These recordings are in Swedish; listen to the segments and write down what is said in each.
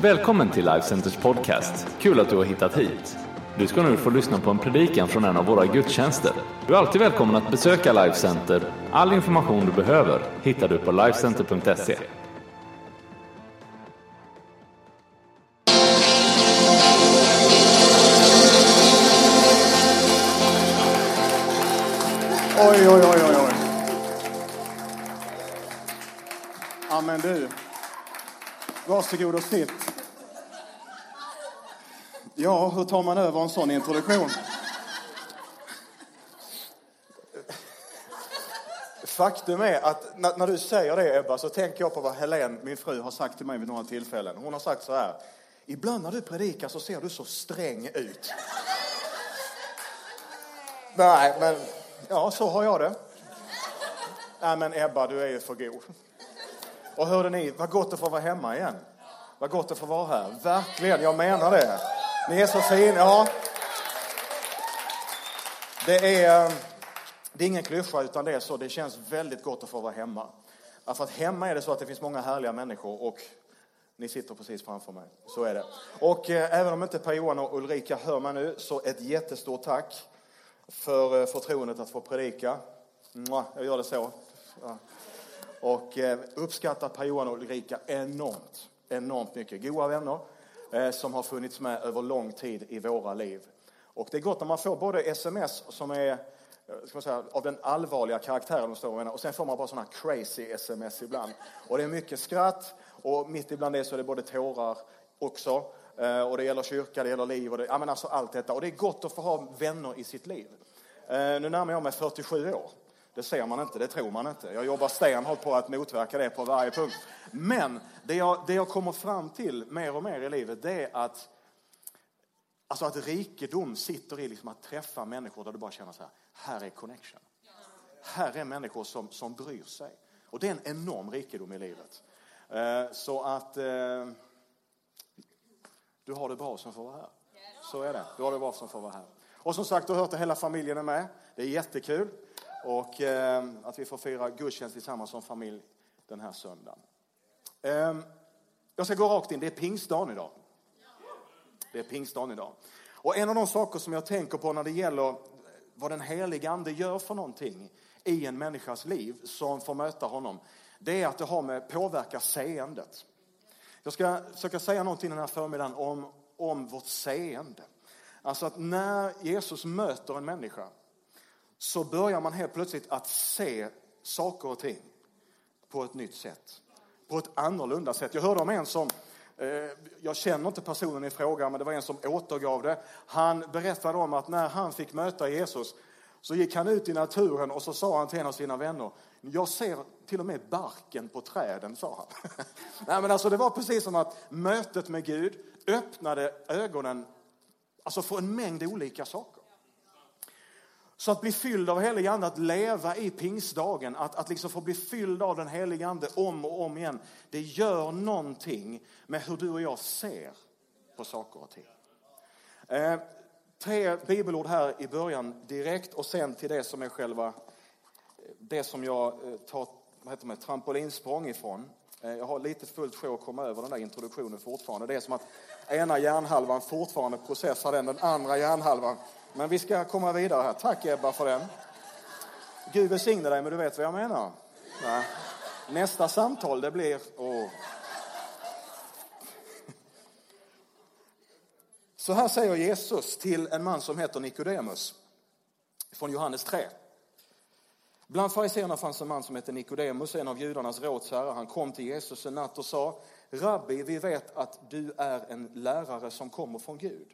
Välkommen till Life Centers podcast. Kul att du har hittat hit. Du ska nu få lyssna på en predikan från en av våra gudstjänster. Du är alltid välkommen att besöka Life Center. All information du behöver hittar du på lifecenter.se. Oj, oj, oj, oj, oj. Ja, men du. Varsågod och sitt. Ja, hur tar man över en sån introduktion? Faktum är att när, när du säger det, Ebba, så tänker jag på vad Helen, min fru, har sagt till mig vid några tillfällen. Hon har sagt så här. Ibland när du predikar så ser du så sträng ut. Nej, men ja, så har jag det. Nej, men Ebba, du är ju för god. Och hörde ni, vad gott att få vara hemma igen. Vad gott att få vara här. Verkligen, jag menar det. Ni är så fina. Ja. Det är, ehm, det är ingen klyscha, utan det är så. Det känns väldigt gott att få vara hemma. För att hemma är det så att det finns många härliga människor och ni sitter precis framför mig. Så är det. Och eh, även om inte Per-Johan och Ulrika hör mig nu, så ett jättestort tack för eh, förtroendet att få predika. Mwah, jag gör det så. Ja. Och eh, uppskattar Per-Johan och Ulrika enormt, enormt mycket. Goda vänner Eh, som har funnits med över lång tid i våra liv. Och det är gott när man får både sms som är eh, ska man säga, av den allvarliga karaktären och, och sen får man bara sådana crazy sms ibland. Och det är mycket skratt och mitt ibland det så är det både tårar också. Eh, och det gäller kyrka, det gäller liv och det, ja, men alltså allt detta. Och det är gott att få ha vänner i sitt liv. Nu närmar jag mig 47 år. Det ser man inte, det tror man inte. Jag jobbar stenhårt på att motverka det på varje punkt. Men det jag, det jag kommer fram till mer och mer i livet, det är att, alltså att rikedom sitter i liksom att träffa människor där du bara känner så här, här är connection. Här är människor som, som bryr sig. Och det är en enorm rikedom i livet. Eh, så att eh, du har det bra som får vara här. Så är det. Du har det bra som får vara här. Och som sagt, du har hört att hela familjen är med. Det är jättekul. Och eh, att vi får fira gudstjänst tillsammans som familj den här söndagen. Eh, jag ska gå rakt in. Det är pingstdagen idag. Det är pingstdagen idag. Och en av de saker som jag tänker på när det gäller vad den helige ande gör för någonting i en människas liv som får möta honom, det är att det har med påverka seendet. Jag ska försöka säga någonting den här förmiddagen om, om vårt seende. Alltså att när Jesus möter en människa så börjar man helt plötsligt att se saker och ting på ett nytt sätt. På ett annorlunda sätt. Jag hörde om en som, eh, jag känner inte personen i fråga, men det var en som återgav det. Han berättade om att när han fick möta Jesus så gick han ut i naturen och så sa han till en av sina vänner, jag ser till och med barken på träden, sa han. Nej, men alltså, det var precis som att mötet med Gud öppnade ögonen alltså för en mängd olika saker. Så att bli fylld av helig ande, att leva i pingstdagen, att, att liksom få bli fylld av den helige ande om och om igen, det gör någonting med hur du och jag ser på saker och ting. Eh, tre bibelord här i början direkt och sen till det som är själva, det som jag eh, tar vad heter det, trampolinsprång ifrån. Eh, jag har lite fullt sjå att komma över den där introduktionen fortfarande. Det är som att ena hjärnhalvan fortfarande processar den, den andra hjärnhalvan men vi ska komma vidare här. Tack Ebba för den. Gud välsigne dig, men du vet vad jag menar. Ja. Nästa samtal, det blir... Åh. Så här säger Jesus till en man som heter Nikodemus från Johannes 3. Bland fariséerna fanns en man som hette Nikodemus, en av judarnas rådsherrar. Han kom till Jesus en natt och sa, Rabbi, vi vet att du är en lärare som kommer från Gud.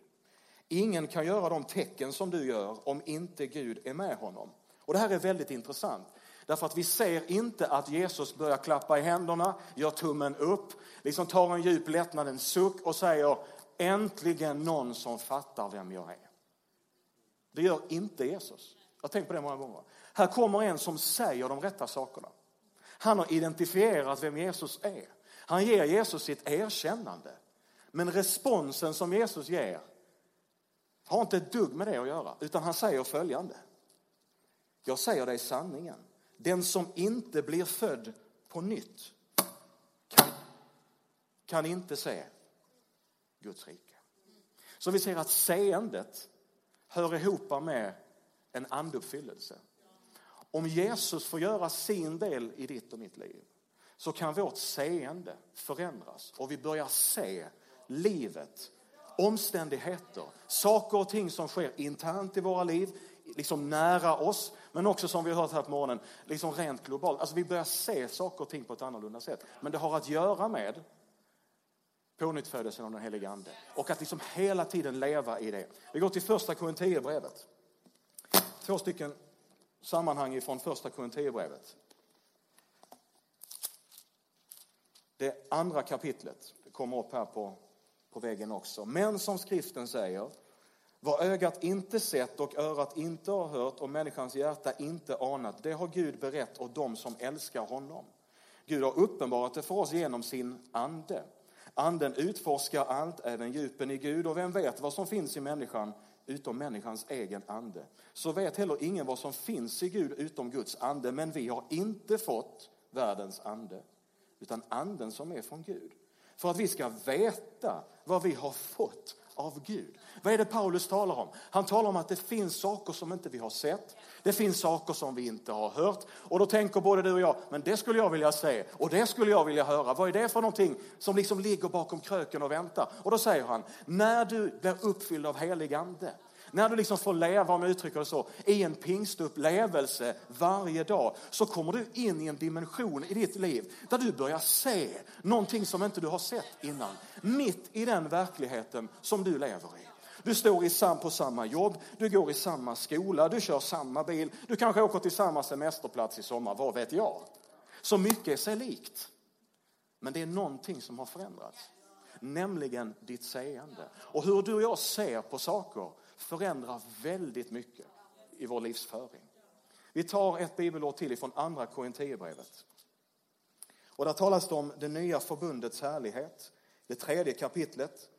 Ingen kan göra de tecken som du gör om inte Gud är med honom. Och det här är väldigt intressant. Därför att vi ser inte att Jesus börjar klappa i händerna, gör tummen upp, liksom tar en djup lättnad, en suck och säger äntligen någon som fattar vem jag är. Det gör inte Jesus. Jag har tänkt på det många gånger. Här kommer en som säger de rätta sakerna. Han har identifierat vem Jesus är. Han ger Jesus sitt erkännande. Men responsen som Jesus ger har inte ett dugg med det att göra, utan han säger följande. Jag säger dig sanningen. Den som inte blir född på nytt kan, kan inte se Guds rike. Så vi ser att seendet hör ihop med en anduppfyllelse. Om Jesus får göra sin del i ditt och mitt liv så kan vårt seende förändras och vi börjar se livet, omständigheter, saker och ting som sker internt i våra liv, liksom nära oss, men också som vi har hört här på morgonen, liksom rent globalt. Alltså vi börjar se saker och ting på ett annorlunda sätt. Men det har att göra med pånyttfödelsen av den helige Ande. Och att liksom hela tiden leva i det. Vi går till första Korinthierbrevet. Två stycken sammanhang ifrån första Korinthierbrevet. Det andra kapitlet det kommer upp här på, på väggen också. Men som skriften säger, vad ögat inte sett och örat inte har hört och människans hjärta inte anat, det har Gud berett åt dem som älskar honom. Gud har uppenbarat det för oss genom sin ande. Anden utforskar allt, även djupen i Gud, och vem vet vad som finns i människan utom människans egen ande. Så vet heller ingen vad som finns i Gud utom Guds ande, men vi har inte fått världens ande, utan anden som är från Gud. För att vi ska veta vad vi har fått av Gud. Vad är det Paulus talar om? Han talar om att det finns saker som inte vi har sett. Det finns saker som vi inte har hört. Och då tänker både du och jag, men det skulle jag vilja se och det skulle jag vilja höra. Vad är det för någonting som liksom ligger bakom kröken och väntar? Och då säger han, när du blir uppfylld av helig ande, när du liksom får leva, om jag uttrycker det så, i en pingstupplevelse varje dag så kommer du in i en dimension i ditt liv där du börjar se någonting som inte du har sett innan. Mitt i den verkligheten som du lever i. Du står i sam, på samma jobb, du går i samma skola, du kör samma bil, du kanske åker till samma semesterplats i sommar, vad vet jag? Så mycket är sig likt. Men det är någonting som har förändrats. Nämligen ditt seende. Och hur du och jag ser på saker förändrar väldigt mycket i vår livsföring. Vi tar ett bibelord till ifrån andra Korinthierbrevet. Och där talas det om det nya förbundets härlighet, det tredje kapitlet.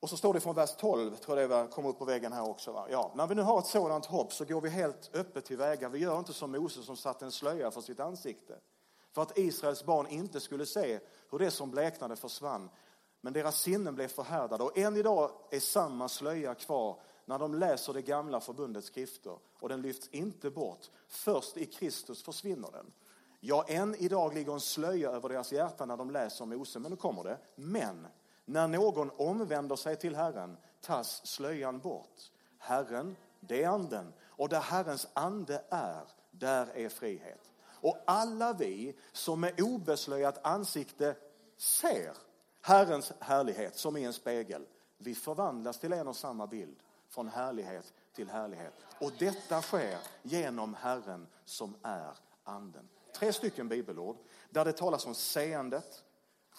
Och så står det från vers 12, tror jag det kom upp på väggen här också. Va? Ja, när vi nu har ett sådant hopp så går vi helt öppet tillväga. Vi gör inte som Moses som satte en slöja för sitt ansikte. För att Israels barn inte skulle se hur det som bleknade försvann men deras sinnen blev förhärdade och än idag är samma slöja kvar när de läser det gamla förbundets skrifter och den lyfts inte bort. Först i Kristus försvinner den. Ja, än idag ligger en slöja över deras hjärtan när de läser Mose, men nu kommer det. Men när någon omvänder sig till Herren tas slöjan bort. Herren, det är anden och där Herrens ande är, där är frihet. Och alla vi som med obeslöjat ansikte ser Herrens härlighet som i en spegel. Vi förvandlas till en och samma bild från härlighet till härlighet. Och detta sker genom Herren som är anden. Tre stycken bibelord där det talas om seendet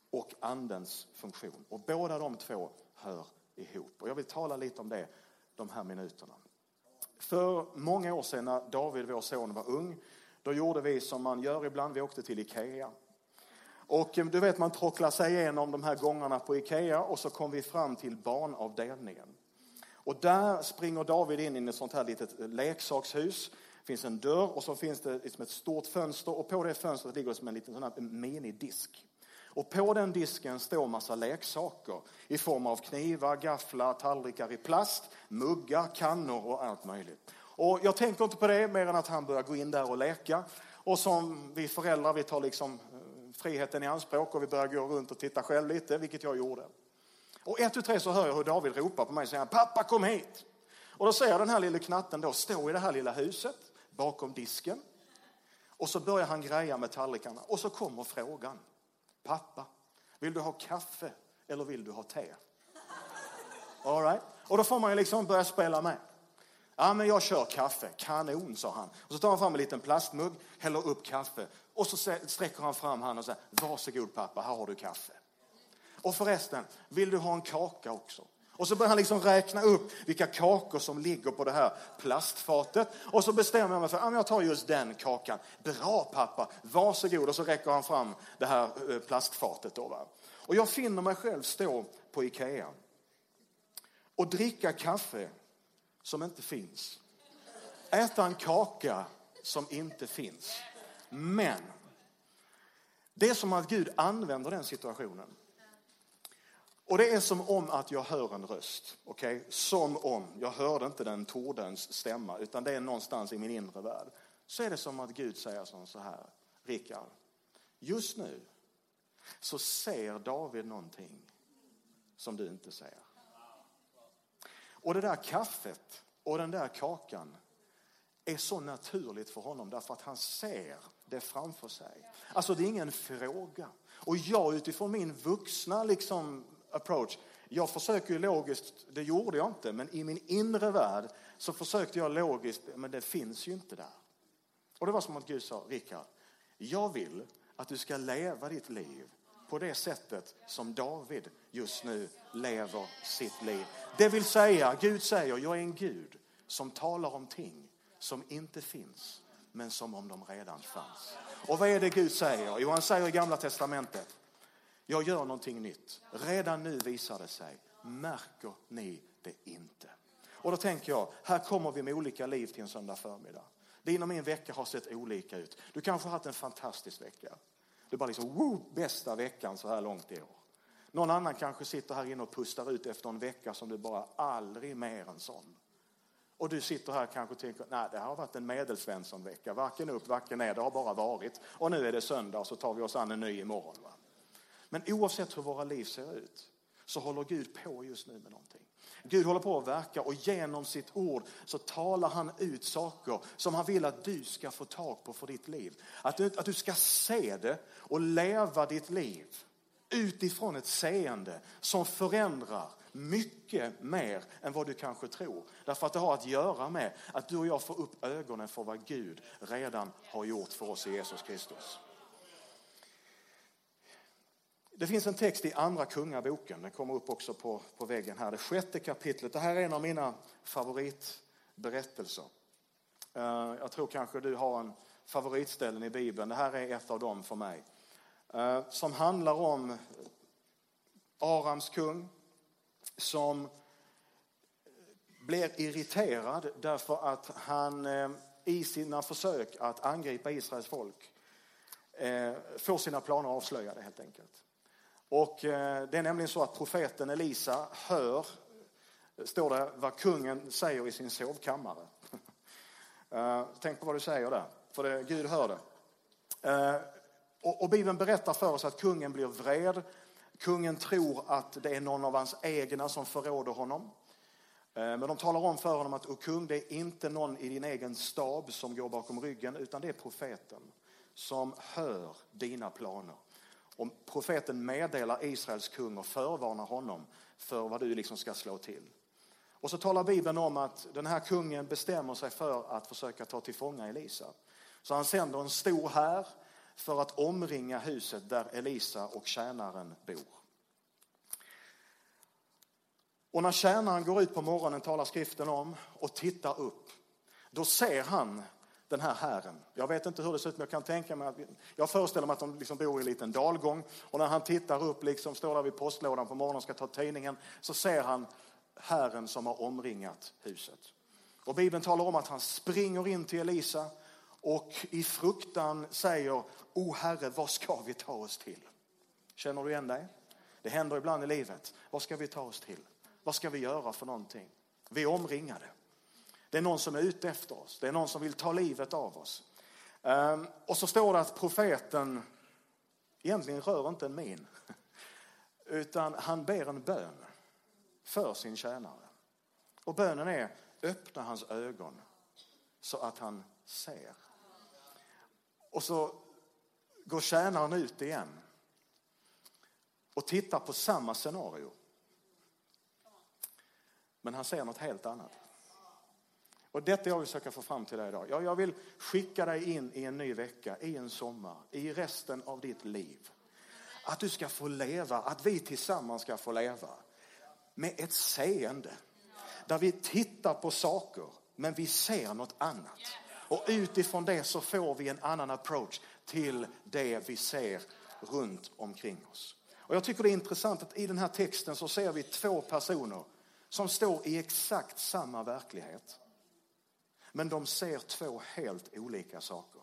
och andens funktion. Och båda de två hör ihop. Och jag vill tala lite om det de här minuterna. För många år sedan när David, vår son, var ung, då gjorde vi som man gör ibland. Vi åkte till Ikea och eh, du vet, man tråcklar sig igenom de här gångarna på Ikea och så kom vi fram till barnavdelningen. Och där springer David in i ett sånt här litet eh, leksakshus. Det finns en dörr och så finns det liksom ett stort fönster och på det fönstret ligger det som en liten sån här eh, minidisk. Och på den disken står massa leksaker i form av knivar, gafflar, tallrikar i plast, muggar, kannor och allt möjligt. Och jag tänker inte på det mer än att han börjar gå in där och leka. Och som vi föräldrar, vi tar liksom friheten i anspråk och vi började gå runt och titta själv lite, vilket jag gjorde. Och ett, tu, tre så hör jag hur David ropar på mig och säger pappa kom hit. Och då ser jag den här lilla knatten då stå i det här lilla huset bakom disken. Och så börjar han greja med tallrikarna och så kommer frågan. Pappa, vill du ha kaffe eller vill du ha te? All right. Och då får man ju liksom börja spela med. Ja, men jag kör kaffe. Kanon, sa han. Och så tar han fram en liten plastmugg, häller upp kaffe och så sträcker han fram handen och säger, varsågod pappa, här har du kaffe. Och förresten, vill du ha en kaka också? Och så börjar han liksom räkna upp vilka kakor som ligger på det här plastfatet. Och så bestämmer jag mig för att jag tar just den kakan. Bra pappa, varsågod. Och så räcker han fram det här eh, plastfatet. Då, va? Och jag finner mig själv stå på Ikea och dricka kaffe som inte finns. Äta en kaka som inte finns. Men det är som att Gud använder den situationen. Och det är som om att jag hör en röst. Okay? Som om, jag hörde inte den tordens stämma, utan det är någonstans i min inre värld. Så är det som att Gud säger så här, Rickard, just nu så ser David någonting som du inte ser. Och det där kaffet och den där kakan är så naturligt för honom därför att han ser det framför sig. Alltså det är ingen fråga. Och jag utifrån min vuxna liksom approach, jag försöker ju logiskt, det gjorde jag inte, men i min inre värld så försökte jag logiskt, men det finns ju inte där. Och det var som att Gud sa, Rickard, jag vill att du ska leva ditt liv på det sättet som David just nu lever sitt liv. Det vill säga, Gud säger, jag är en Gud som talar om ting som inte finns, men som om de redan fanns. Och vad är det Gud säger? Jo, han säger i Gamla Testamentet, jag gör någonting nytt. Redan nu visar det sig. Märker ni det inte? Och då tänker jag, här kommer vi med olika liv till en söndag förmiddag. Din och min vecka har sett olika ut. Du kanske har haft en fantastisk vecka. Det är bara liksom, woo, bästa veckan så här långt i år. Någon annan kanske sitter här inne och pustar ut efter en vecka som du bara aldrig mer en sån. Och du sitter här kanske och tänker, nej det här har varit en medelsvenssonvecka, varken upp, varken ner, det har bara varit. Och nu är det söndag och så tar vi oss an en ny imorgon. Va? Men oavsett hur våra liv ser ut så håller Gud på just nu med någonting. Gud håller på att verka och genom sitt ord så talar han ut saker som han vill att du ska få tag på för ditt liv. Att du, att du ska se det och leva ditt liv utifrån ett seende som förändrar mycket mer än vad du kanske tror. Därför att det har att göra med att du och jag får upp ögonen för vad Gud redan har gjort för oss i Jesus Kristus. Det finns en text i Andra Kungaboken, den kommer upp också på, på väggen här, det sjätte kapitlet. Det här är en av mina favoritberättelser. Eh, jag tror kanske du har en favoritställen i Bibeln, det här är ett av dem för mig. Eh, som handlar om Arams kung som blir irriterad därför att han eh, i sina försök att angripa Israels folk eh, får sina planer avslöjade helt enkelt. Och eh, det är nämligen så att profeten Elisa hör, står det, vad kungen säger i sin sovkammare. Tänk på vad du säger där, för det, Gud hör det. Och, och Bibeln berättar för oss att kungen blir vred. Kungen tror att det är någon av hans egna som förråder honom. Eh, men de talar om för honom att, o kung, det är inte någon i din egen stab som går bakom ryggen, utan det är profeten som hör dina planer. Och profeten meddelar Israels kung och förvarnar honom för vad du liksom ska slå till. Och så talar Bibeln om att den här kungen bestämmer sig för att försöka ta till fånga Elisa. Så han sänder en stor här för att omringa huset där Elisa och tjänaren bor. Och när tjänaren går ut på morgonen talar skriften om och tittar upp, då ser han den här herren. Jag vet inte hur det ser ut, men jag kan tänka mig att, jag föreställer mig att de liksom bor i en liten dalgång och när han tittar upp, liksom står där vid postlådan på morgonen och ska ta tidningen, så ser han herren som har omringat huset. Och Bibeln talar om att han springer in till Elisa och i fruktan säger, O Herre, vad ska vi ta oss till? Känner du igen dig? Det händer ibland i livet. Vad ska vi ta oss till? Vad ska vi göra för någonting? Vi är omringade. Det är någon som är ute efter oss. Det är någon som vill ta livet av oss. Ehm, och så står det att profeten egentligen rör inte en min. Utan han ber en bön för sin tjänare. Och bönen är öppna hans ögon så att han ser. Och så går tjänaren ut igen och tittar på samma scenario. Men han ser något helt annat. Och detta jag vill försöka få fram till dig idag. Jag vill skicka dig in i en ny vecka, i en sommar, i resten av ditt liv. Att du ska få leva, att vi tillsammans ska få leva med ett seende. Där vi tittar på saker, men vi ser något annat. Och utifrån det så får vi en annan approach till det vi ser runt omkring oss. Och jag tycker det är intressant att i den här texten så ser vi två personer som står i exakt samma verklighet. Men de ser två helt olika saker.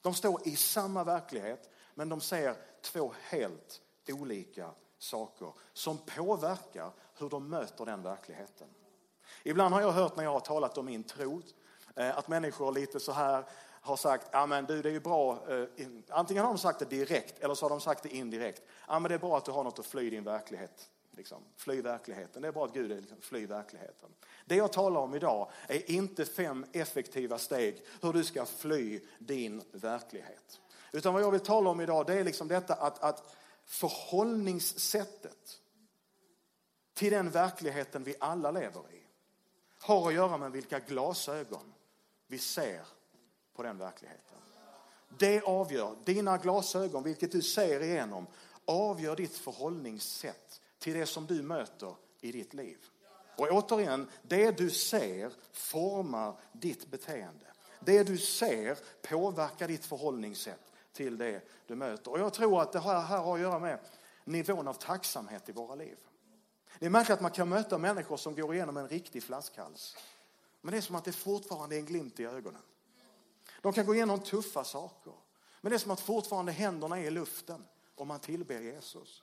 De står i samma verklighet, men de ser två helt olika saker som påverkar hur de möter den verkligheten. Ibland har jag hört när jag har talat om min tro Eh, att människor lite så här har sagt, ja men du det är ju bra, eh, antingen har de sagt det direkt eller så har de sagt det indirekt. Ja men det är bra att du har något att fly din verklighet. Liksom, fly verkligheten. Det är bra att Gud är liksom, fly verkligheten. Det jag talar om idag är inte fem effektiva steg hur du ska fly din verklighet. Utan vad jag vill tala om idag det är liksom detta att, att förhållningssättet till den verkligheten vi alla lever i har att göra med vilka glasögon vi ser på den verkligheten. Det avgör, dina glasögon, vilket du ser igenom, avgör ditt förhållningssätt till det som du möter i ditt liv. Och återigen, det du ser formar ditt beteende. Det du ser påverkar ditt förhållningssätt till det du möter. Och jag tror att det här, här har att göra med nivån av tacksamhet i våra liv. Det är märkligt att man kan möta människor som går igenom en riktig flaskhals. Men det är som att det fortfarande är en glimt i ögonen. De kan gå igenom tuffa saker. Men det är som att fortfarande händerna är i luften och man tillber Jesus.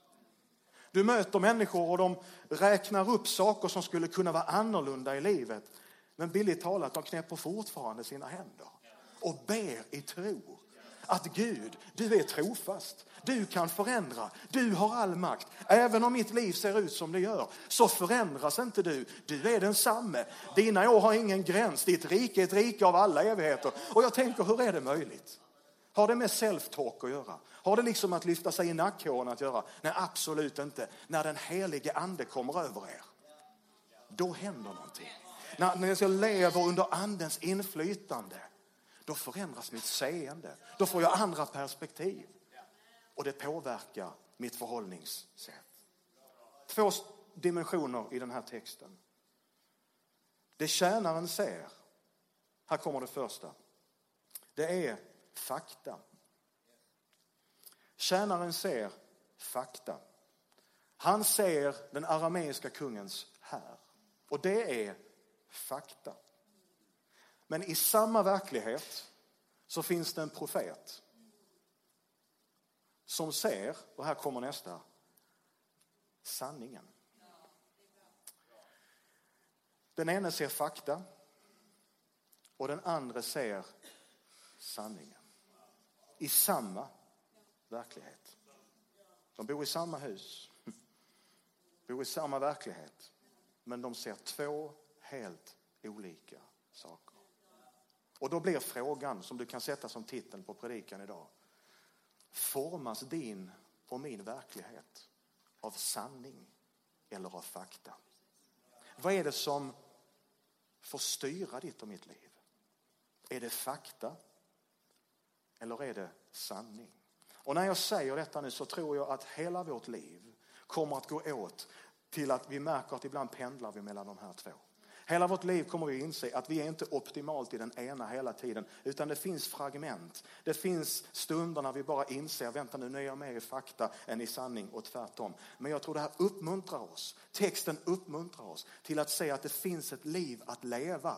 Du möter människor och de räknar upp saker som skulle kunna vara annorlunda i livet. Men billigt talat, de knäpper fortfarande sina händer och ber i tro att Gud, du är trofast. Du kan förändra. Du har all makt. Även om mitt liv ser ut som det gör så förändras inte du. Du är densamme. Dina år har ingen gräns. Ditt rike är ett rike av alla evigheter. Och jag tänker, hur är det möjligt? Har det med self-talk att göra? Har det liksom att lyfta sig i nackhåren att göra? Nej, absolut inte. När den helige ande kommer över er, då händer någonting. När, när jag lever under andens inflytande, då förändras mitt seende. Då får jag andra perspektiv. Och det påverkar mitt förhållningssätt. Två dimensioner i den här texten. Det tjänaren ser, här kommer det första. Det är fakta. Tjänaren ser fakta. Han ser den arameiska kungens här. Och det är fakta. Men i samma verklighet så finns det en profet som ser, och här kommer nästa, sanningen. Den ene ser fakta och den andra ser sanningen. I samma verklighet. De bor i samma hus, bor i samma verklighet, men de ser två helt olika saker. Och då blir frågan, som du kan sätta som titel på predikan idag, formas din och min verklighet av sanning eller av fakta? Vad är det som får styra ditt och mitt liv? Är det fakta eller är det sanning? Och när jag säger detta nu så tror jag att hela vårt liv kommer att gå åt till att vi märker att ibland pendlar vi mellan de här två. Hela vårt liv kommer vi inse att vi är inte optimalt i den ena hela tiden, utan det finns fragment. Det finns stunder när vi bara inser, vänta nu, nu är jag mer i fakta än i sanning och tvärtom. Men jag tror det här uppmuntrar oss, texten uppmuntrar oss till att se att det finns ett liv att leva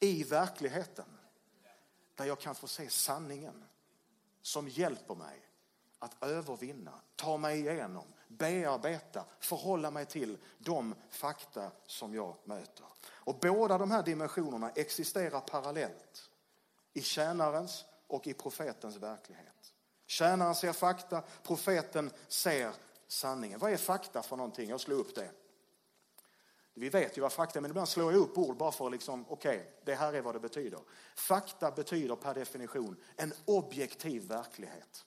i verkligheten. Där jag kan få se sanningen som hjälper mig att övervinna, ta mig igenom, bearbeta, förhålla mig till de fakta som jag möter. Och båda de här dimensionerna existerar parallellt i tjänarens och i profetens verklighet. Tjänaren ser fakta, profeten ser sanningen. Vad är fakta för någonting? Jag slår upp det. Vi vet ju vad fakta är, men ibland slår jag upp ord bara för att liksom, okej, okay, det här är vad det betyder. Fakta betyder per definition en objektiv verklighet.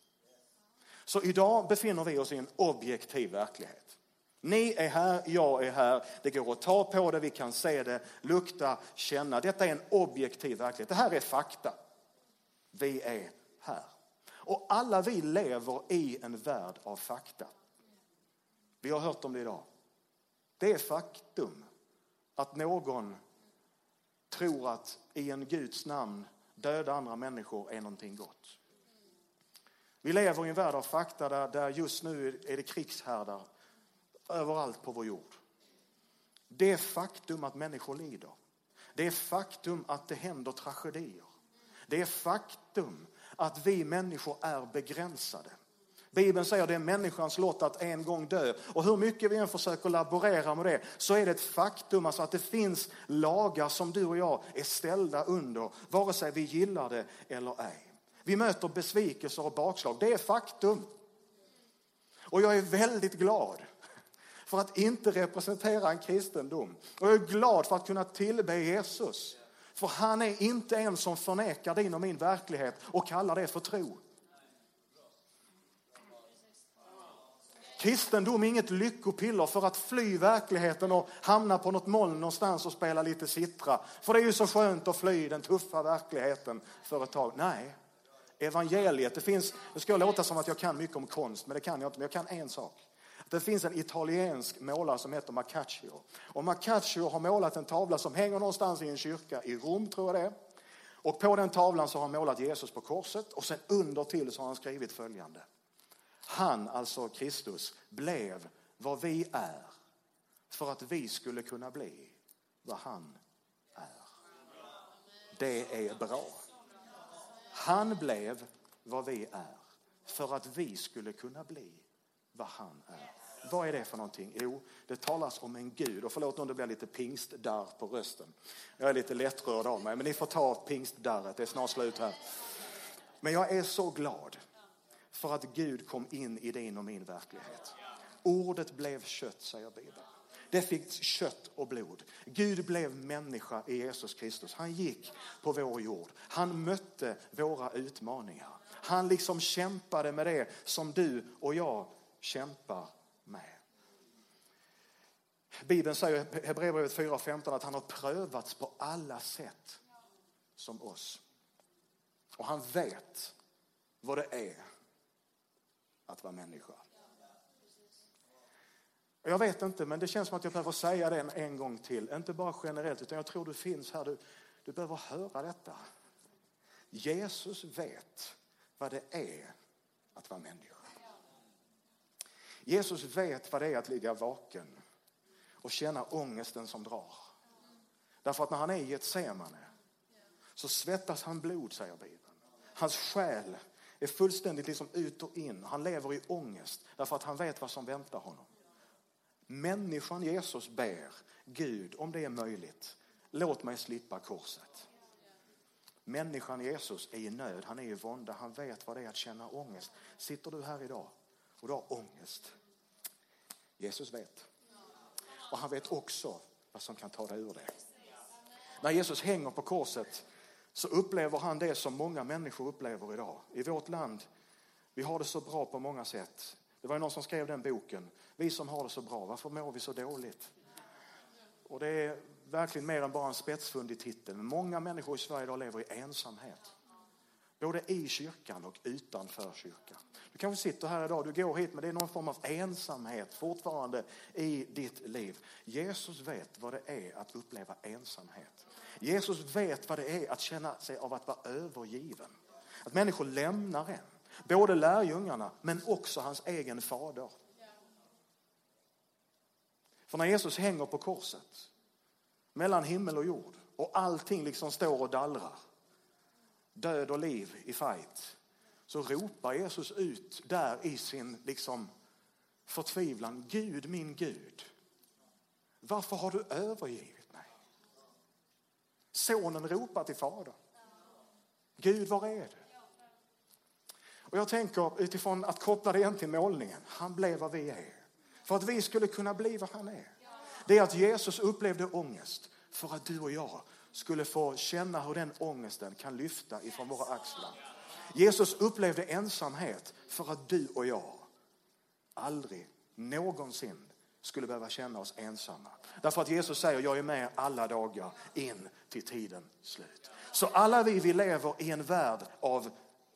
Så idag befinner vi oss i en objektiv verklighet. Ni är här, jag är här, det går att ta på det, vi kan se det, lukta, känna. Detta är en objektiv verklighet. Det här är fakta. Vi är här. Och alla vi lever i en värld av fakta. Vi har hört om det idag. Det är faktum att någon tror att i en Guds namn döda andra människor är någonting gott. Vi lever i en värld av fakta där, där just nu är det krigshärdar överallt på vår jord. Det faktum att människor lider. Det faktum att det händer tragedier. Det faktum att vi människor är begränsade. Bibeln säger att det är människans lott att en gång dö. Och hur mycket vi än försöker laborera med det så är det ett faktum alltså att det finns lagar som du och jag är ställda under, vare sig vi gillar det eller ej. Vi möter besvikelser och bakslag, det är faktum. Och jag är väldigt glad för att inte representera en kristendom. Och jag är glad för att kunna tillbe Jesus. För han är inte en som förnekar din och min verklighet och kallar det för tro. Kristendom är inget lyckopiller för att fly verkligheten och hamna på något moln någonstans och spela lite sittra. För det är ju så skönt att fly den tuffa verkligheten för ett tag. Nej, evangeliet, det finns, nu ska jag låta som att jag kan mycket om konst, men det kan jag inte, men jag kan en sak. Det finns en italiensk målare som heter Macaccio. Och Macaccio har målat en tavla som hänger någonstans i en kyrka i Rom, tror jag det är. Och på den tavlan så har han målat Jesus på korset och sen under till så har han skrivit följande. Han, alltså Kristus, blev vad vi är för att vi skulle kunna bli vad han är. Det är bra. Han blev vad vi är för att vi skulle kunna bli vad han är. Vad är det för någonting? Jo, det talas om en Gud. Och förlåt om det blir lite pingstdarr på rösten. Jag är lite lättrörd av mig, men ni får ta pingstdarret. Det är snart slut här. Men jag är så glad för att Gud kom in i din och min verklighet. Ordet blev kött, säger Bibeln. Det fick kött och blod. Gud blev människa i Jesus Kristus. Han gick på vår jord. Han mötte våra utmaningar. Han liksom kämpade med det som du och jag kämpar med. Bibeln säger i Hebreerbrevet 4.15 att han har prövats på alla sätt som oss. Och han vet vad det är att vara människa. Jag vet inte, men det känns som att jag behöver säga det en gång till. Inte bara generellt, utan jag tror du finns här. Du, du behöver höra detta. Jesus vet vad det är att vara människa. Jesus vet vad det är att ligga vaken och känna ångesten som drar. Därför att när han är i Getsemane så svettas han blod, säger Bibeln. Hans själ är fullständigt liksom ut och in. Han lever i ångest därför att han vet vad som väntar honom. Människan Jesus ber Gud, om det är möjligt, låt mig slippa korset. Människan Jesus är i nöd, han är i vånda, han vet vad det är att känna ångest. Sitter du här idag och du har ångest? Jesus vet. Och han vet också vad som kan ta dig ur det. När Jesus hänger på korset så upplever han det som många människor upplever idag. I vårt land, vi har det så bra på många sätt. Det var någon som skrev den boken. Vi som har det så bra, varför mår vi så dåligt? Och det är verkligen mer än bara en spetsfundig titel. Många människor i Sverige idag lever i ensamhet. Både i kyrkan och utanför kyrkan. Du kanske sitter här idag, du går hit men det är någon form av ensamhet fortfarande i ditt liv. Jesus vet vad det är att uppleva ensamhet. Jesus vet vad det är att känna sig av att vara övergiven. Att människor lämnar en. Både lärjungarna men också hans egen fader. För när Jesus hänger på korset mellan himmel och jord och allting liksom står och dallrar. Död och liv i fight. Så ropar Jesus ut där i sin liksom förtvivlan. Gud, min Gud. Varför har du övergivit mig? Sonen ropar till fadern. Gud, var är du? Och jag tänker utifrån att koppla det igen till målningen. Han blev vad vi är. För att vi skulle kunna bli vad han är. Det är att Jesus upplevde ångest för att du och jag skulle få känna hur den ångesten kan lyfta ifrån våra axlar. Jesus upplevde ensamhet för att du och jag aldrig någonsin skulle behöva känna oss ensamma. Därför att Jesus säger jag är med alla dagar in till tiden slut. Så alla vi, vi lever i en värld av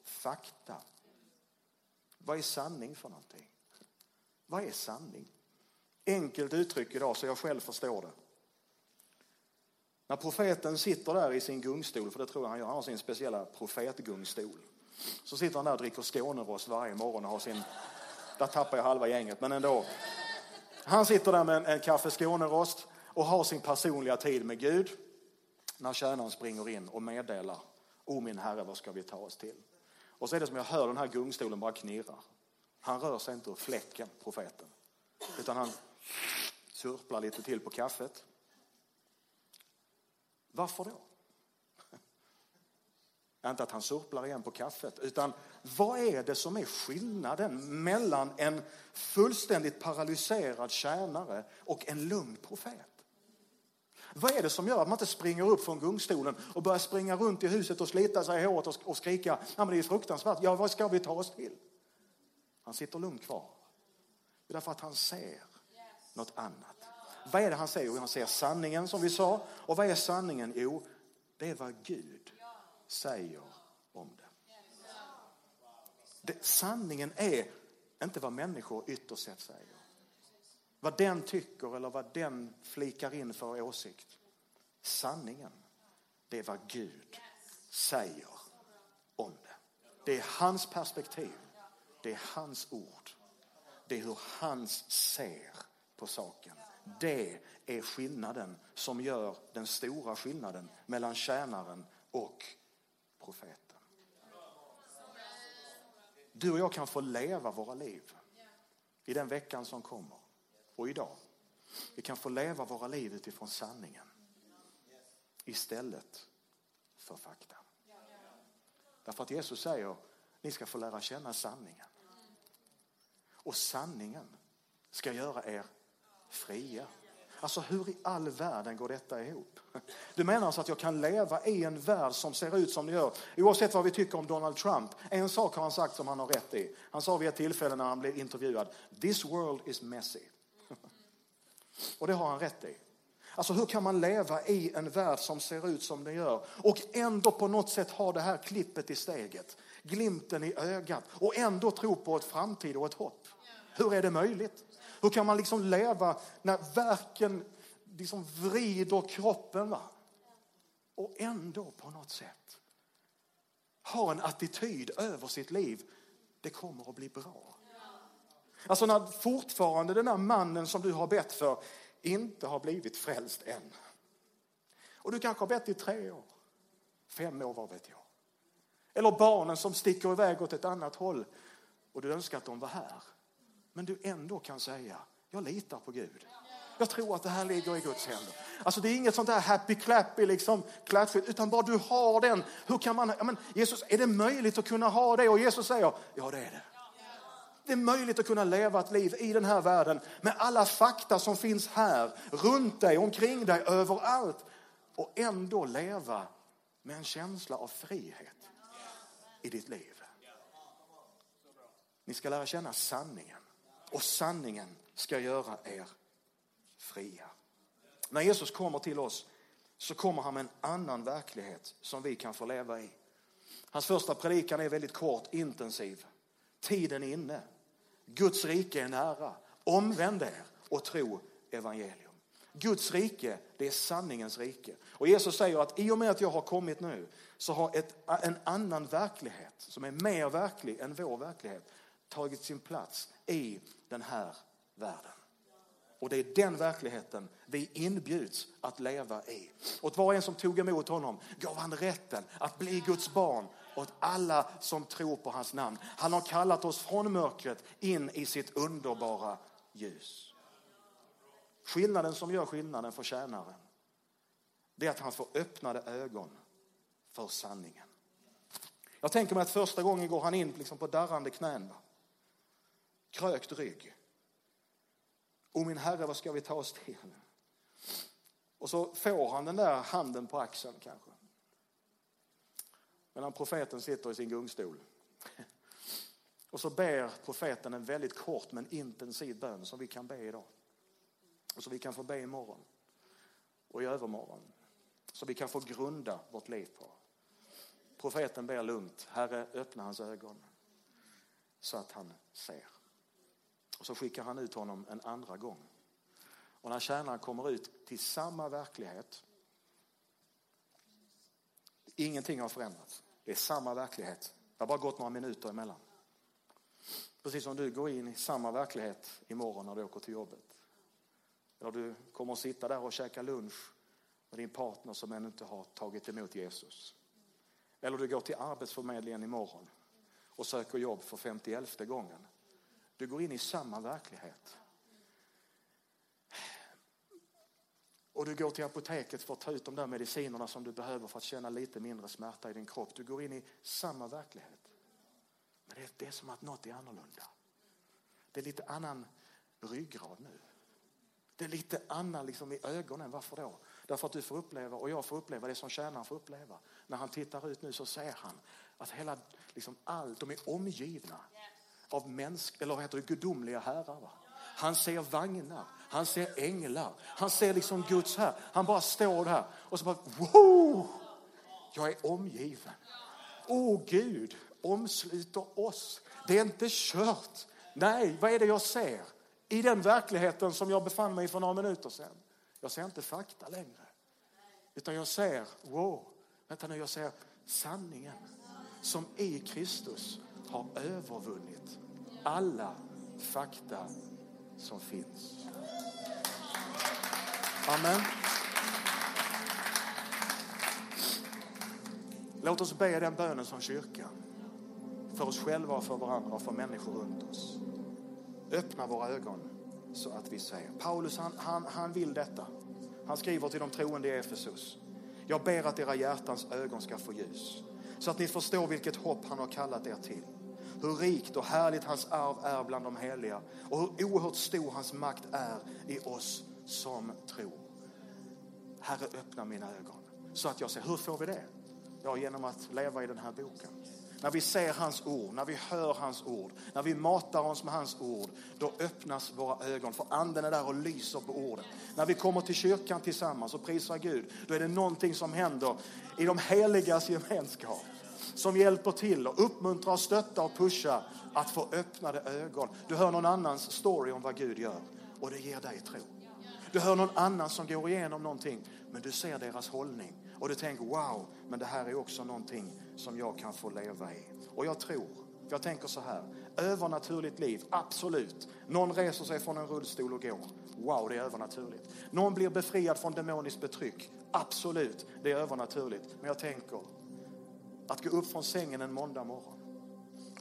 fakta. Vad är sanning för någonting? Vad är sanning? Enkelt uttryck idag så jag själv förstår det. När profeten sitter där i sin gungstol, för det tror jag han gör, han har sin speciella profetgungstol. Så sitter han där och dricker Skånerost varje morgon och har sin, där tappar jag halva gänget, men ändå. Han sitter där med en, en kaffe Skånerost och har sin personliga tid med Gud. När tjänaren springer in och meddelar, O min Herre, vad ska vi ta oss till? Och så är det som jag hör den här gungstolen bara knirra. Han rör sig inte ur fläcken, profeten. Utan han surplar lite till på kaffet. Varför då? Inte att han surplar igen på kaffet, utan vad är det som är skillnaden mellan en fullständigt paralyserad tjänare och en lugn profet? Vad är det som gör att man inte springer upp från gungstolen och börjar springa runt i huset och slita sig i håret och skrika, ja men det är fruktansvärt, ja vad ska vi ta oss till? Han sitter lugnt kvar. Det är därför att han ser något annat. Vad är det han säger? Jo, han ser sanningen som vi sa. Och vad är sanningen? Jo, det är vad Gud säger om det. det sanningen är inte vad människor ytterst sett säger. Vad den tycker eller vad den flikar in för åsikt. Sanningen, det är vad Gud säger om det. Det är hans perspektiv. Det är hans ord. Det är hur han ser på saken. Det är skillnaden som gör den stora skillnaden mellan tjänaren och profeten. Du och jag kan få leva våra liv i den veckan som kommer och idag. Vi kan få leva våra liv utifrån sanningen istället för fakta. Därför att Jesus säger, ni ska få lära känna sanningen. Och sanningen ska göra er fria. Alltså hur i all världen går detta ihop? Du menar alltså att jag kan leva i en värld som ser ut som det gör, oavsett vad vi tycker om Donald Trump. En sak har han sagt som han har rätt i. Han sa vid ett tillfälle när han blev intervjuad, this world is messy. Och det har han rätt i. Alltså hur kan man leva i en värld som ser ut som den gör och ändå på något sätt ha det här klippet i steget, glimten i ögat och ändå tro på ett framtid och ett hopp? Hur är det möjligt? Hur kan man liksom leva när verken liksom vrider kroppen va? och ändå på något sätt ha en attityd över sitt liv, det kommer att bli bra. Alltså när fortfarande den där mannen som du har bett för inte har blivit frälst än. Och du kanske har bett i tre år, fem år, vad vet jag. Eller barnen som sticker iväg åt ett annat håll och du önskar att de var här. Men du ändå kan säga, jag litar på Gud. Jag tror att det här ligger i Guds händer. Alltså det är inget sånt där happy clappy liksom klatschigt, utan bara du har den. Hur kan man, men Jesus, är det möjligt att kunna ha det? Och Jesus säger, ja det är det. Det är möjligt att kunna leva ett liv i den här världen med alla fakta som finns här, runt dig, omkring dig, överallt. Och ändå leva med en känsla av frihet i ditt liv. Ni ska lära känna sanningen och sanningen ska göra er fria. När Jesus kommer till oss så kommer han med en annan verklighet som vi kan få leva i. Hans första predikan är väldigt kort, intensiv. Tiden är inne. Guds rike är nära. Omvänd er och tro evangelium. Guds rike, det är sanningens rike. Och Jesus säger att i och med att jag har kommit nu så har ett, en annan verklighet som är mer verklig än vår verklighet tagit sin plats i den här världen. Och det är den verkligheten vi inbjuds att leva i. Åt var och en som tog emot honom gav han rätten att bli Guds barn åt alla som tror på hans namn. Han har kallat oss från mörkret in i sitt underbara ljus. Skillnaden som gör skillnaden för tjänaren det är att han får öppnade ögon för sanningen. Jag tänker mig att första gången går han in liksom på darrande knän. Krökt rygg. O min Herre, vad ska vi ta oss till? Och så får han den där handen på axeln kanske. Medan profeten sitter i sin gungstol. Och så ber profeten en väldigt kort men intensiv bön som vi kan be idag. Och som vi kan få be imorgon. Och i övermorgon. Så vi kan få grunda vårt liv på. Profeten ber lugnt, Herre öppna hans ögon. Så att han ser. Och så skickar han ut honom en andra gång. Och när tjänaren kommer ut till samma verklighet. Ingenting har förändrats. Det är samma verklighet. Det har bara gått några minuter emellan. Precis som du går in i samma verklighet imorgon när du åker till jobbet. Eller du kommer att sitta där och käka lunch med din partner som ännu inte har tagit emot Jesus. Eller du går till Arbetsförmedlingen imorgon och söker jobb för 51 gången Du går in i samma verklighet. Och du går till apoteket för att ta ut de där medicinerna som du behöver för att känna lite mindre smärta i din kropp. Du går in i samma verklighet. Men det är, det är som att något är annorlunda. Det är lite annan ryggrad nu. Det är lite annan liksom i ögonen. Varför då? Därför att du får uppleva, och jag får uppleva det som tjänaren får uppleva. När han tittar ut nu så ser han att hela, liksom allt, de är omgivna av mänsk, eller vad heter det, gudomliga herrar. Va? Han ser vagnar, han ser änglar, han ser liksom Guds här. Han bara står där och så bara, wow! Jag är omgiven. Åh oh, Gud omsluter oss. Det är inte kört. Nej, vad är det jag ser? I den verkligheten som jag befann mig i för några minuter sedan. Jag ser inte fakta längre. Utan jag ser, wow, vänta nu, jag ser sanningen som i Kristus har övervunnit alla fakta som finns. Amen. Låt oss be den bönen som kyrka. För oss själva och för varandra och för människor runt oss. Öppna våra ögon så att vi ser. Paulus han, han, han vill detta. Han skriver till de troende i Efesus. Jag ber att era hjärtans ögon ska få ljus så att ni förstår vilket hopp han har kallat er till. Hur rikt och härligt hans arv är bland de heliga och hur oerhört stor hans makt är i oss som tror. Herre, öppna mina ögon så att jag ser. Hur får vi det? Ja, genom att leva i den här boken. När vi ser hans ord, när vi hör hans ord, när vi matar oss med hans ord, då öppnas våra ögon. För anden är där och lyser på orden. När vi kommer till kyrkan tillsammans och prisar Gud, då är det någonting som händer i de heligas gemenskap. Som hjälper till och uppmuntrar, stöttar och pushar att få öppnade ögon. Du hör någon annans story om vad Gud gör och det ger dig tro. Du hör någon annan som går igenom någonting men du ser deras hållning och du tänker wow, men det här är också någonting som jag kan få leva i. Och jag tror, jag tänker så här, övernaturligt liv, absolut. Någon reser sig från en rullstol och går. Wow, det är övernaturligt. Någon blir befriad från demoniskt betryck. Absolut, det är övernaturligt. Men jag tänker, att gå upp från sängen en måndag morgon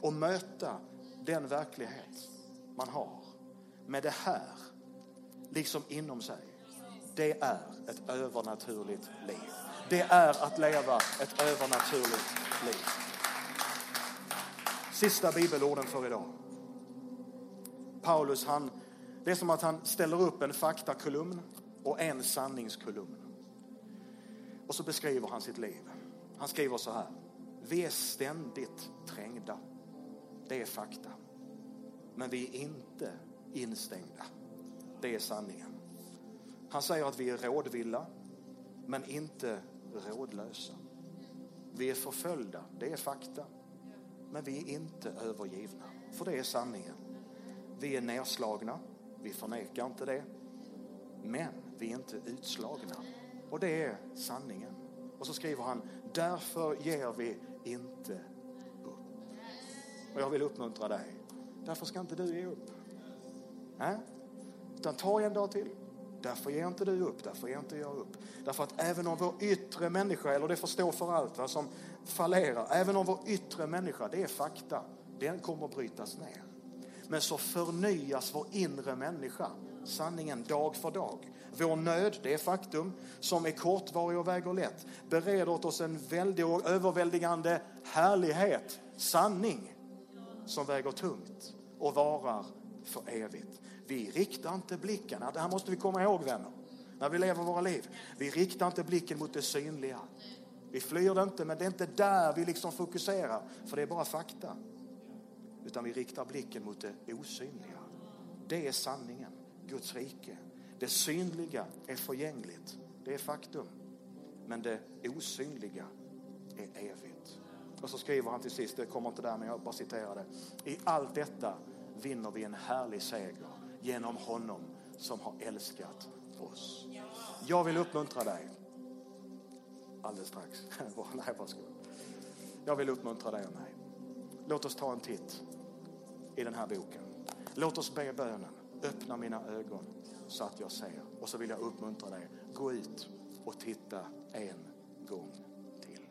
och möta den verklighet man har med det här liksom inom sig. Det är ett övernaturligt liv. Det är att leva ett övernaturligt liv. Sista bibelorden för idag. Paulus, han, det är som att han ställer upp en faktakolumn och en sanningskolumn. Och så beskriver han sitt liv. Han skriver så här. Vi är ständigt trängda. Det är fakta. Men vi är inte instängda. Det är sanningen. Han säger att vi är rådvilla, men inte rådlösa. Vi är förföljda, det är fakta. Men vi är inte övergivna, för det är sanningen. Vi är nedslagna, vi förnekar inte det. Men vi är inte utslagna, och det är sanningen. Och så skriver han, därför ger vi inte upp. Och jag vill uppmuntra dig. Därför ska inte du ge upp. Äh? Utan ta en dag till. Därför ger inte du upp, därför ger inte jag upp. Därför att även om vår yttre människa, eller det får stå för allt va, som fallerar, även om vår yttre människa, det är fakta, den kommer att brytas ner. Men så förnyas vår inre människa, sanningen dag för dag. Vår nöd, det är faktum, som är kortvarig och väger lätt, bereder åt oss en väldig och överväldigande härlighet, sanning, som väger tungt och varar för evigt. Vi riktar inte blicken, det här måste vi komma ihåg vänner, när vi lever våra liv. Vi riktar inte blicken mot det synliga. Vi flyr det inte, men det är inte där vi liksom fokuserar, för det är bara fakta. Utan vi riktar blicken mot det osynliga. Det är sanningen, Guds rike. Det synliga är förgängligt, det är faktum. Men det osynliga är evigt. Och så skriver han till sist, det kommer inte där men jag bara citerar det. I allt detta vinner vi en härlig seger genom honom som har älskat oss. Jag vill uppmuntra dig. Alldeles strax. Nej, varsågod. Jag vill uppmuntra dig och mig. Låt oss ta en titt i den här boken. Låt oss be bönen. Öppna mina ögon så att jag ser. Och så vill jag uppmuntra dig. Gå ut och titta en gång till.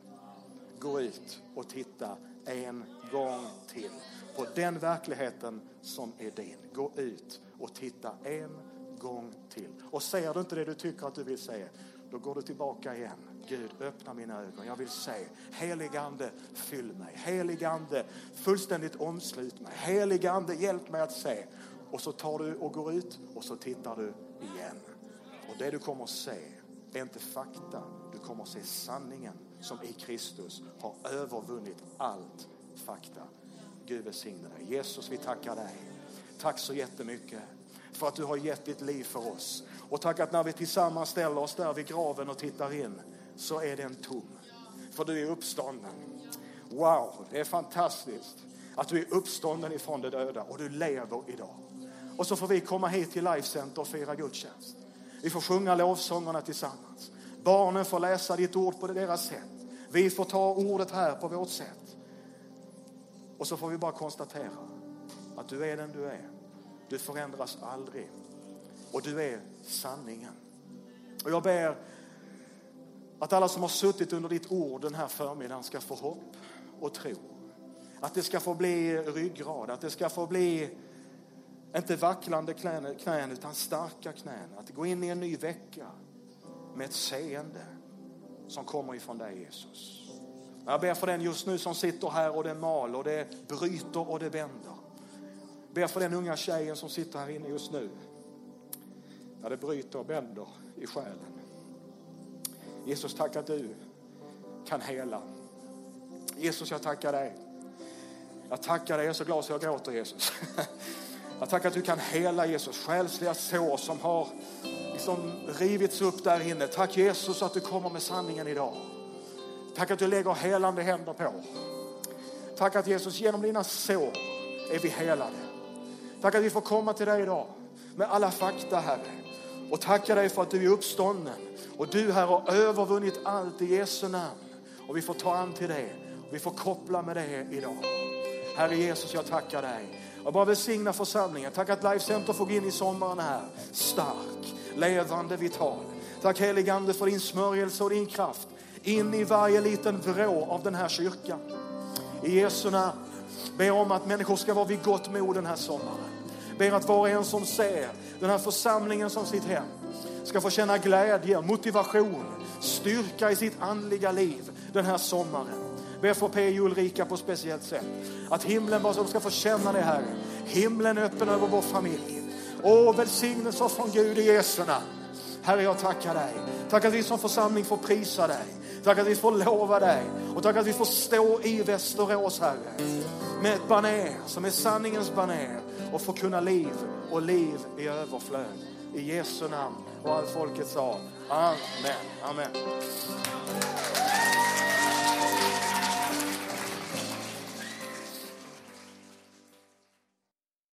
gå ut och titta en gång till på den verkligheten som är din. Gå ut och titta en gång till. Och ser du inte det du tycker att du vill se, då går du tillbaka igen. Gud, öppna mina ögon. Jag vill se. Heligande, fyll mig. Heligande, fullständigt omslut mig. Heligande, hjälp mig att se. Och så tar du och går ut och så tittar du igen. Och det du kommer att se är inte fakta. Du kommer att se sanningen som i Kristus har övervunnit allt fakta. Gud välsigne dig. Jesus, vi tackar dig. Tack så jättemycket för att du har gett ditt liv för oss. Och tack att när vi tillsammans ställer oss där vid graven och tittar in så är den tom. För du är uppstånden. Wow, det är fantastiskt att du är uppstånden ifrån de döda och du lever idag. Och så får vi komma hit till Life Center och fira gudstjänst. Vi får sjunga lovsångerna tillsammans. Barnen får läsa ditt ord på deras sätt. Vi får ta ordet här på vårt sätt. Och så får vi bara konstatera att du är den du är. Du förändras aldrig. Och du är sanningen. Och jag ber att alla som har suttit under ditt ord den här förmiddagen ska få hopp och tro. Att det ska få bli ryggrad, att det ska få bli inte vacklande knän, knän utan starka knän. Att gå in i en ny vecka med ett seende som kommer ifrån dig Jesus. Jag ber för den just nu som sitter här och det mal och det bryter och det vänder. Ber för den unga tjejen som sitter här inne just nu. När det bryter och vänder i själen. Jesus, tack att du kan hela. Jesus, jag tackar dig. Jag tackar dig, jag är så glad så jag gråter Jesus. Jag tackar att du kan hela Jesus, själsliga sår som har liksom rivits upp där inne. Tack Jesus att du kommer med sanningen idag. Tack att du lägger helande händer på. Tack att Jesus genom dina sår är vi helade. Tack att vi får komma till dig idag med alla fakta Herre. Och tacka dig för att du är uppstånden. Och du här har övervunnit allt i Jesu namn. Och vi får ta an till det. Och vi får koppla med det idag. Herre Jesus, jag tackar dig. Jag bara välsigna församlingen. Tack att Life Center får gå in i sommaren här. Stark, levande, vital. Tack heligande för din smörjelse och din kraft. In i varje liten vrå av den här kyrkan. I Jesu namn. Ber om att människor ska vara vid gott mod den här sommaren. Ber att var och en som ser den här församlingen som sitt hem ska få känna glädje, motivation, styrka i sitt andliga liv den här sommaren. Be för P. Ulrika på ett speciellt sätt. Att himlen bara så de ska få känna det här. Himlen är öppen över vår familj. Åh, välsignelse från Gud i Jesu namn. Herre, jag tackar dig. Tack att vi som församling får prisa dig. Tack att vi får lova dig. Och tack att vi får stå i Västerås, Herre. Med ett baner som är sanningens baner. Och få kunna liv och liv i överflöd. I Jesu namn. Och all folket sa Amen. Amen.